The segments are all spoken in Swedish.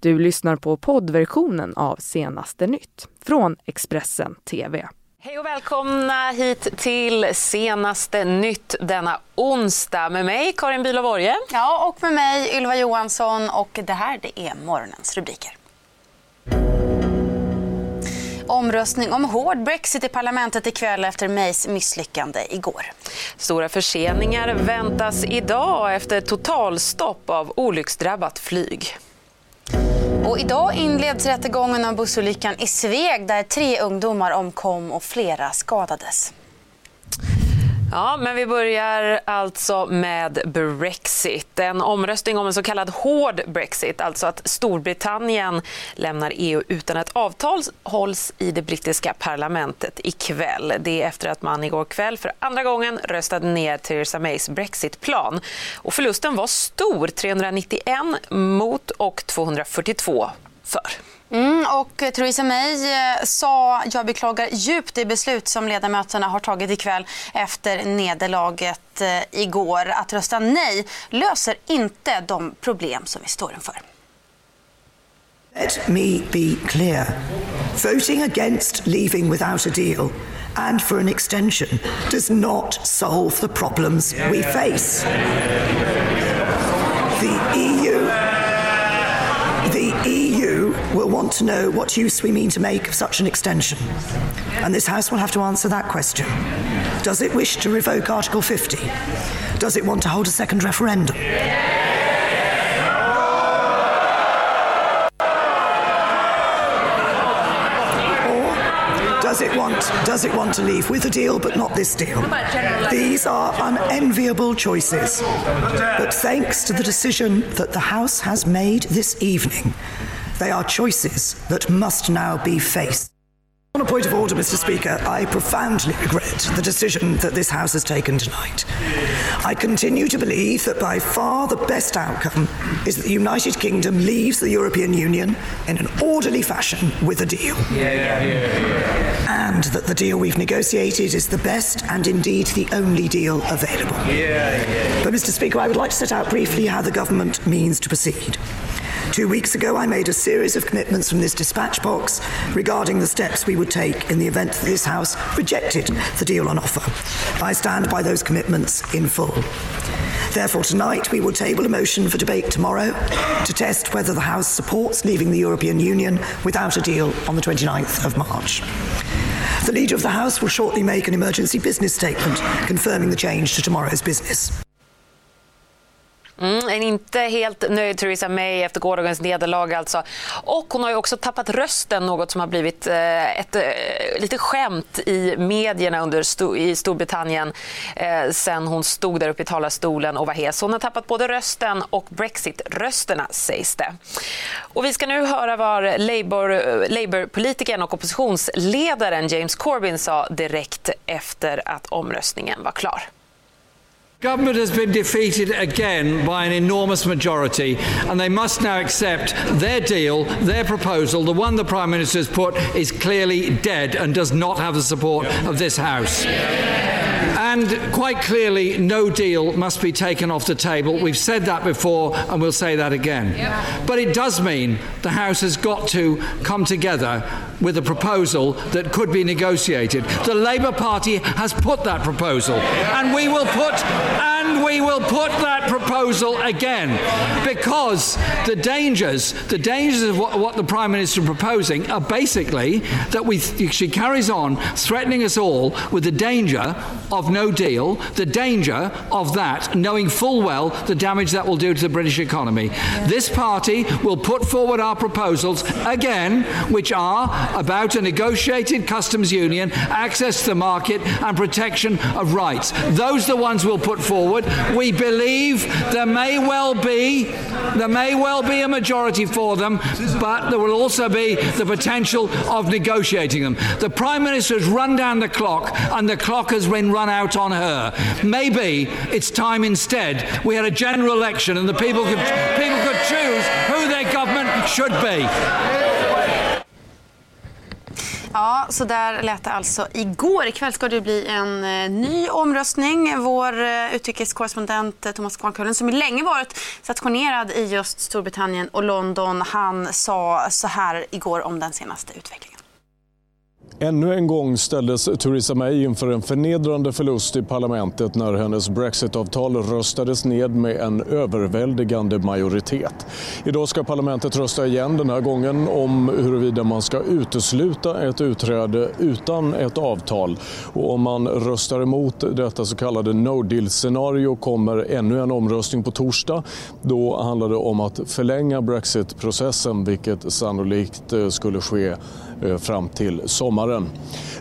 Du lyssnar på poddversionen av Senaste nytt från Expressen TV. Hej och välkomna hit till Senaste nytt denna onsdag med mig Karin Bülow Orje. Ja, och med mig Ylva Johansson och det här det är morgonens rubriker. Omröstning om hård brexit i parlamentet ikväll efter Mays misslyckande igår. Stora förseningar väntas idag efter totalstopp av olycksdrabbat flyg. Och idag inleds rättegången om bussolyckan i Sveg där tre ungdomar omkom och flera skadades. Ja, men vi börjar alltså med Brexit. En omröstning om en så kallad hård Brexit, alltså att Storbritannien lämnar EU utan ett avtal, hålls i det brittiska parlamentet ikväll. Det är efter att man igår kväll för andra gången röstade ner Theresa Mays Brexitplan. Och förlusten var stor, 391 mot och 242 för. Mm, och Theresa May eh, sa jag beklagar djupt det beslut som ledamöterna har tagit ikväll efter nederlaget eh, igår. Att rösta nej löser inte de problem som vi står inför. Let me be clear. Voting against leaving without a deal and for an extension does not solve the problems we face. The EU want to know what use we mean to make of such an extension. And this House will have to answer that question. Does it wish to revoke Article 50? Does it want to hold a second referendum? Does it want does it want to leave with a deal but not this deal? These are unenviable choices. But thanks to the decision that the House has made this evening, they are choices that must now be faced. On a point of order, Mr. Speaker, I profoundly regret the decision that this House has taken tonight. I continue to believe that by far the best outcome is that the United Kingdom leaves the European Union in an orderly fashion with a deal. Yeah, yeah, yeah, and that the deal we've negotiated is the best and indeed the only deal available. But, Mr. Speaker, I would like to set out briefly how the government means to proceed. Two weeks ago, I made a series of commitments from this dispatch box regarding the steps we would take in the event that this House rejected the deal on offer. I stand by those commitments in full. Therefore, tonight we will table a motion for debate tomorrow to test whether the House supports leaving the European Union without a deal on the 29th of March. The Leader of the House will shortly make an emergency business statement confirming the change to tomorrow's business. Mm, en inte helt nöjd Theresa May efter gårdagens nederlag alltså. Och hon har ju också tappat rösten, något som har blivit eh, ett eh, lite skämt i medierna under sto i Storbritannien eh, sen hon stod där uppe i talarstolen och var hes. Hon har tappat både rösten och Brexit-rösterna sägs det. Och vi ska nu höra vad eh, Labour-politikern och oppositionsledaren James Corbyn sa direkt efter att omröstningen var klar. Government has been defeated again by an enormous majority, and they must now accept their deal, their proposal, the one the Prime Minister has put, is clearly dead and does not have the support of this House. And quite clearly, no deal must be taken off the table. We've said that before, and we'll say that again. But it does mean the House has got to come together with a proposal that could be negotiated. The Labour Party has put that proposal, and we will put and we will put that proposal again because the dangers, the dangers of what, what the Prime Minister is proposing are basically that we, she carries on threatening us all with the danger of no deal, the danger of that, knowing full well the damage that will do to the British economy. This party will put forward our proposals again, which are about a negotiated customs union, access to the market, and protection of rights. Those are the ones we'll put forward. We believe there may well be there may well be a majority for them, but there will also be the potential of negotiating them. The Prime Minister has run down the clock and the clock has been run out on her. Maybe it's time instead we had a general election and the people could people could choose who their government should be. Ja, så där lät det alltså igår. Ikväll ska det bli en eh, ny omröstning. Vår eh, utrikeskorrespondent eh, Thomas Kvarnkullen som länge varit stationerad i just Storbritannien och London, han sa så här igår om den senaste utvecklingen. Ännu en gång ställdes Theresa May inför en förnedrande förlust i parlamentet när hennes brexitavtal röstades ned med en överväldigande majoritet. Idag ska parlamentet rösta igen den här gången om huruvida man ska utesluta ett utträde utan ett avtal. Och om man röstar emot detta så kallade no deal-scenario kommer ännu en omröstning på torsdag. Då handlar det om att förlänga brexitprocessen vilket sannolikt eh, skulle ske Eh, fram till sommaren.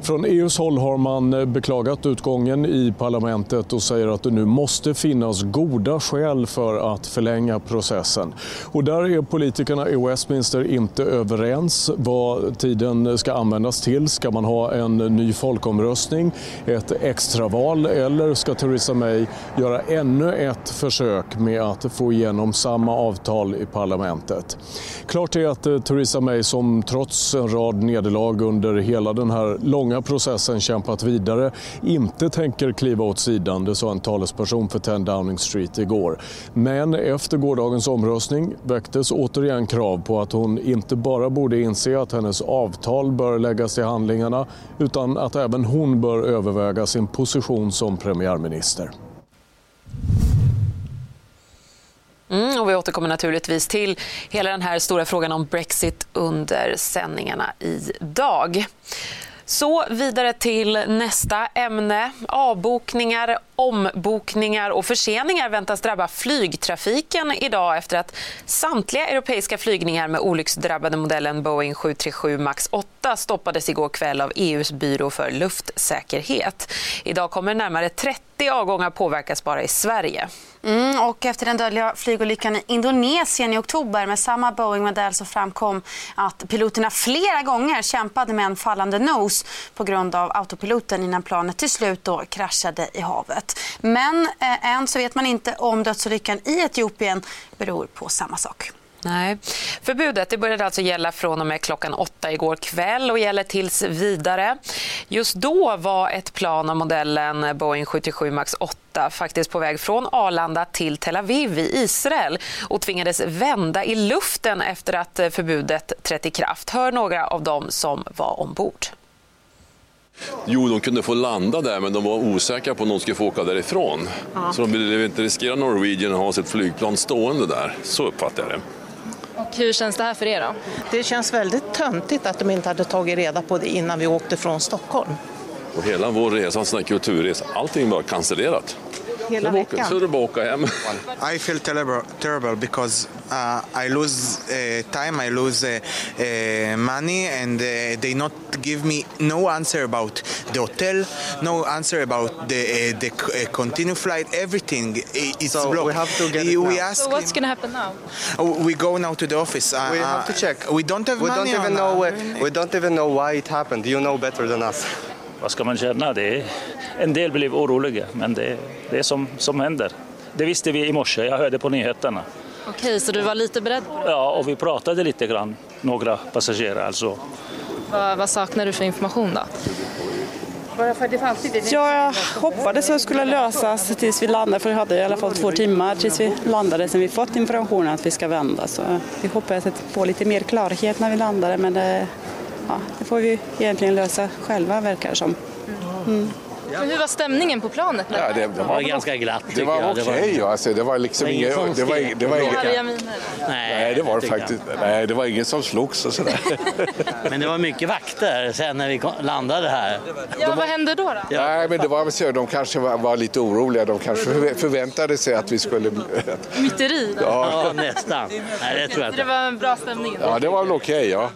Från EUs håll har man eh, beklagat utgången i parlamentet och säger att det nu måste finnas goda skäl för att förlänga processen. Och där är politikerna i Westminster inte överens vad tiden ska användas till. Ska man ha en ny folkomröstning, ett extraval eller ska Theresa May göra ännu ett försök med att få igenom samma avtal i parlamentet? Klart är att eh, Theresa May som trots en rad nederlag under hela den här långa processen kämpat vidare inte tänker kliva åt sidan, det sa en talesperson för 10 Downing Street igår. Men efter gårdagens omröstning väcktes återigen krav på att hon inte bara borde inse att hennes avtal bör läggas till handlingarna utan att även hon bör överväga sin position som premiärminister. Mm, och vi återkommer naturligtvis till hela den här stora frågan om Brexit under sändningarna idag. Så vidare till nästa ämne. Avbokningar, ombokningar och förseningar väntas drabba flygtrafiken idag efter att samtliga europeiska flygningar med olycksdrabbade modellen Boeing 737 Max 8 stoppades igår kväll av EUs byrå för luftsäkerhet. Idag kommer närmare 30 avgångar påverkas bara i Sverige. Mm, och efter den dödliga flygolyckan i Indonesien i oktober med samma Boeing-modell så framkom att piloterna flera gånger kämpade med en fallande nos på grund av autopiloten innan planet till slut då kraschade i havet. Men eh, än så vet man inte om dödsolyckan i Etiopien beror på samma sak. Nej. Förbudet det började alltså gälla från och med klockan åtta igår kväll och gäller tills vidare. Just då var ett plan av modellen Boeing 77 Max 8 faktiskt på väg från Arlanda till Tel Aviv i Israel och tvingades vända i luften efter att förbudet trätt i kraft. Hör några av dem som var ombord. Jo, de kunde få landa där, men de var osäkra på om de skulle få åka därifrån. Ja. Så de ville inte riskera Norwegian att ha sitt flygplan stående där. Så uppfattar jag det. Och hur känns det här för er då? Det känns väldigt töntigt att de inte hade tagit reda på det innan vi åkte från Stockholm. Och hela vår resa, en sån här kulturresa, allting var cancellerat hela veckan. Så är bara åka hem. I feel terrible, terrible because uh, I lose uh, time, I lose uh, uh, money and uh, they not give me no answer about the hotel, no answer about the, uh, the continue flight, everything is so blocked. we have to get it now. so what's going to happen now? Oh, we go now to the office. we have to check. We don't have we money don't even know, we don't even know why it happened. You know better than us. Vad ska man känna? Det är, en del blev oroliga, men det, det är som, som händer. Det visste vi i morse, jag hörde på nyheterna. Okej, så du var lite beredd på det? Ja, och vi pratade lite grann, några passagerare alltså. Vad, vad saknar du för information då? Jag hoppades att det skulle lösas tills vi landade, för vi hade i alla fall två timmar tills vi landade sen vi fått informationen att vi ska vända. Så vi hoppades att få lite mer klarhet när vi landade, men det, ja, det får vi egentligen lösa själva verkar det som. Mm. Hur var stämningen på planet? Ja, det, det var ganska glatt. Det var okej. Okay, var... Alltså, det var liksom inget... Det var, det var inget... Nej, det var det faktiskt. Nej, det var ingen som slogs och sådär. men det var mycket vakter sen när vi landade här. Ja, vad hände då? då? Ja, Nej, men det var så, de kanske var, var, lite oroliga. De kanske förväntade sig att vi skulle... Myteri? Ja. ja, nästan. Nej, det tror jag inte. Det var en bra stämning? Ja, det var väl okej, okay, ja.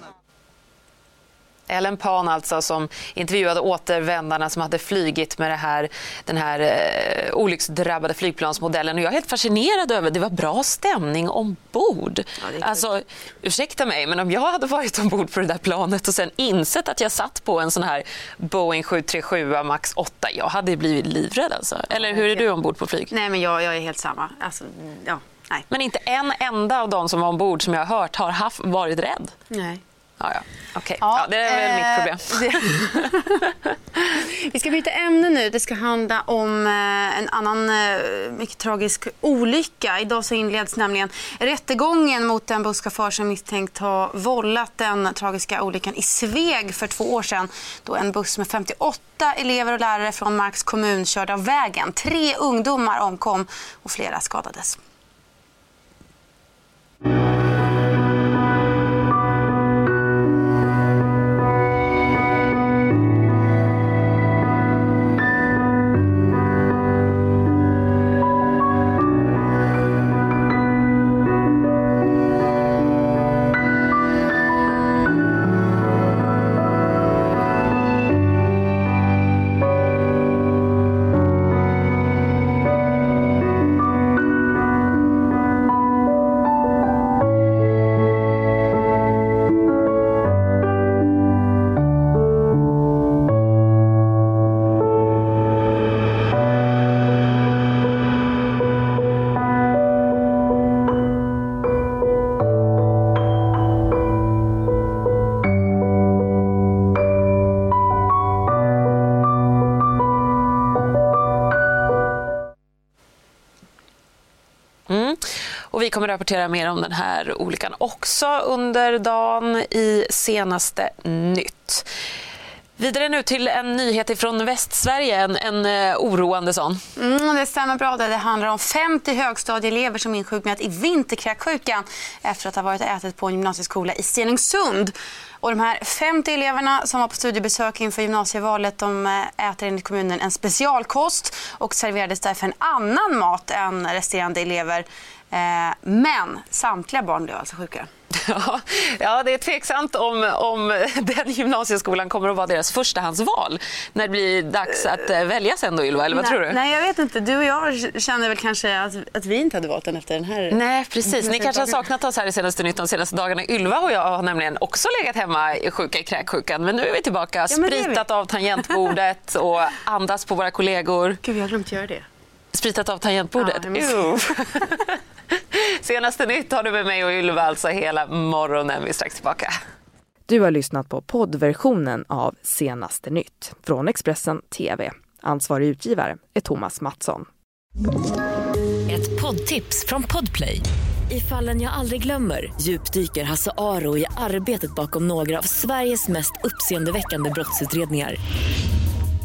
Ellen Pan alltså som intervjuade återvändarna som hade flygit med här, den här eh, olycksdrabbade flygplansmodellen. Och jag är helt fascinerad över det var bra stämning ombord. Ja, alltså, ursäkta mig, men om jag hade varit ombord på det där planet och sen insett att jag satt på en sån här Boeing 737 Max 8, jag hade blivit livrädd. Alltså. Eller hur är du ombord på flyg? Nej, men jag, jag är helt samma. Alltså, ja, nej. Men inte en enda av de som var ombord som jag har hört har haft, varit rädd? Nej. Ja, ja. Okay. Ja, det är väl eh, mitt problem. Vi ska byta ämne nu. Det ska handla om eh, en annan eh, mycket tragisk olycka. Idag så inleds nämligen rättegången mot den busschaufför som misstänkt ha vållat den tragiska olyckan i Sveg för två år sedan då en buss med 58 elever och lärare från Marks kommun körde av vägen. Tre ungdomar omkom och flera skadades. Kommer rapportera mer om den här olyckan också under dagen i senaste nytt. Vidare nu till en nyhet från Västsverige, en, en eh, oroande sån. Mm, det stämmer bra. Det handlar om 50 högstadieelever som insjuknat i vinterkräksjukan efter att ha varit och ätit på en gymnasieskola i Stenungsund. Och de här 50 eleverna som var på studiebesök inför gymnasievalet de eh, äter enligt kommunen en specialkost och serverades därför en annan mat än resterande elever. Eh, men samtliga barn blev alltså sjuka. Ja, det är tveksamt om, om den gymnasieskolan kommer att vara deras förstahandsval när det blir dags att eh, välja sen då, Ylva, eller vad nej, tror du? Nej, jag vet inte. Du och jag känner väl kanske att, att vi inte hade valt den efter den här... Nej, precis. Ni kanske har saknat oss här i senaste nytt de senaste dagarna. Ylva och jag har nämligen också legat hemma sjuka i kräksjukan, men nu är vi tillbaka. Ja, Spritat av tangentbordet och andas på våra kollegor. Gud, jag har glömt göra det. Spritat av tangentbordet? Ja, Senaste nytt har du med mig och Ylva alltså hela morgonen. Vi är strax tillbaka. Du har lyssnat på poddversionen av Senaste nytt från Expressen TV. Ansvarig utgivare är Thomas Mattsson. Ett poddtips från Podplay. I fallen jag aldrig glömmer djupdyker Hasse Aro i arbetet bakom några av Sveriges mest uppseendeväckande brottsutredningar